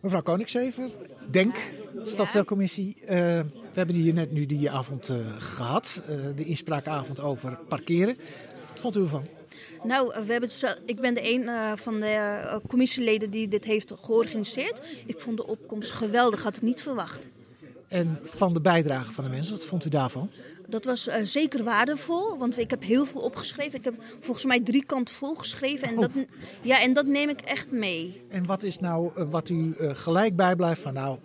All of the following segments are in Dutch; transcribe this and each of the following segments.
Mevrouw Koningszever, Denk, Stadsdeelcommissie. Uh, we hebben hier net nu die avond uh, gehad, uh, de inspraakavond over parkeren. Wat vond u ervan? Nou, we hebben ik ben de een van de commissieleden die dit heeft georganiseerd. Ik vond de opkomst geweldig, had ik niet verwacht. En van de bijdrage van de mensen, wat vond u daarvan? Dat was uh, zeker waardevol, want ik heb heel veel opgeschreven. Ik heb volgens mij drie kanten volgeschreven. En, oh. dat, ja, en dat neem ik echt mee. En wat is nou uh, wat u uh, gelijk bijblijft van nou,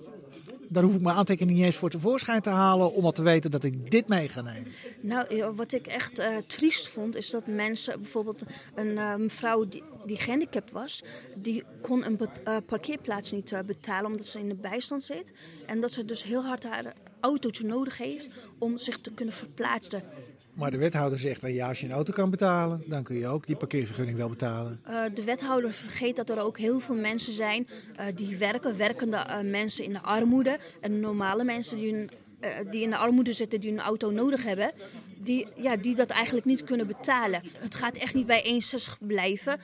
daar hoef ik mijn aantekening niet eens voor tevoorschijn te halen om al te weten dat ik dit mee ga nemen. Nou, wat ik echt uh, triest vond, is dat mensen, bijvoorbeeld een uh, mevrouw die, die gehandicapt was, die kon een parkeerplaats niet betalen omdat ze in de bijstand zit. En dat ze dus heel hard haar autootje nodig heeft om zich te kunnen verplaatsen. Maar de wethouder zegt, well, ja, als je een auto kan betalen, dan kun je ook die parkeervergunning wel betalen. Uh, de wethouder vergeet dat er ook heel veel mensen zijn uh, die werken, werkende uh, mensen in de armoede. En normale mensen die, een, die in de armoede zitten, die een auto nodig hebben, die, ja, die dat eigenlijk niet kunnen betalen. Het gaat echt niet bij 1,60 blijven.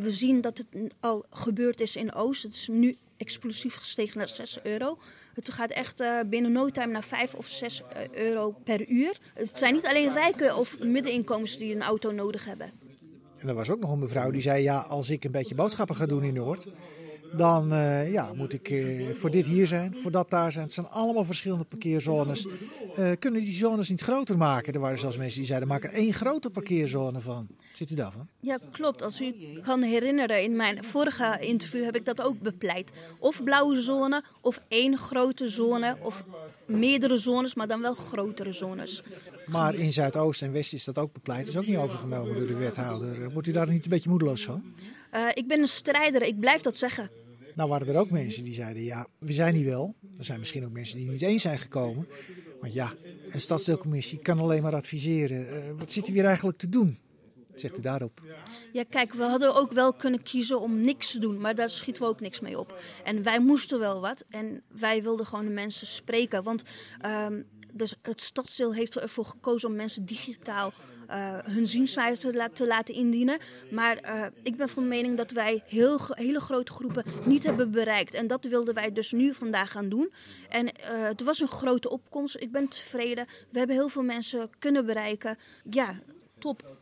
we zien dat het al gebeurd is in Oost. Het is nu explosief gestegen naar 6 euro. Het gaat echt uh, binnen no time naar 5 of 6 uh, euro per uur. Het zijn niet alleen rijke of middeninkomens die een auto nodig hebben. En er was ook nog een mevrouw die zei: Ja, als ik een beetje boodschappen ga doen in Noord dan uh, ja, moet ik uh, voor dit hier zijn, voor dat daar zijn. Het zijn allemaal verschillende parkeerzones. Uh, kunnen die zones niet groter maken? Er waren zelfs mensen die zeiden, maak er één grote parkeerzone van. Zit u daarvan? Ja, klopt. Als u kan herinneren, in mijn vorige interview heb ik dat ook bepleit. Of blauwe zone, of één grote zone, of meerdere zones, maar dan wel grotere zones. Maar in Zuidoost en West is dat ook bepleit. is ook niet overgenomen door de wethouder. Wordt u daar niet een beetje moedeloos van? Uh, ik ben een strijder, ik blijf dat zeggen. Nou waren er ook mensen die zeiden, ja, we zijn hier wel. Er zijn misschien ook mensen die niet eens zijn gekomen. Maar ja, een stadsdeelcommissie kan alleen maar adviseren. Uh, wat zit u hier eigenlijk te doen? Zegt u daarop? Ja, kijk, we hadden ook wel kunnen kiezen om niks te doen, maar daar schieten we ook niks mee op. En wij moesten wel wat en wij wilden gewoon de mensen spreken. Want um, dus het stadsdeel heeft ervoor gekozen om mensen digitaal uh, hun zienswijze te, la te, laten indienen. Maar uh, ik ben van mening dat wij heel, hele grote groepen niet hebben bereikt. En dat wilden wij dus nu vandaag gaan doen. En uh, het was een grote opkomst. Ik ben tevreden. We hebben heel veel mensen kunnen bereiken. Ja, top.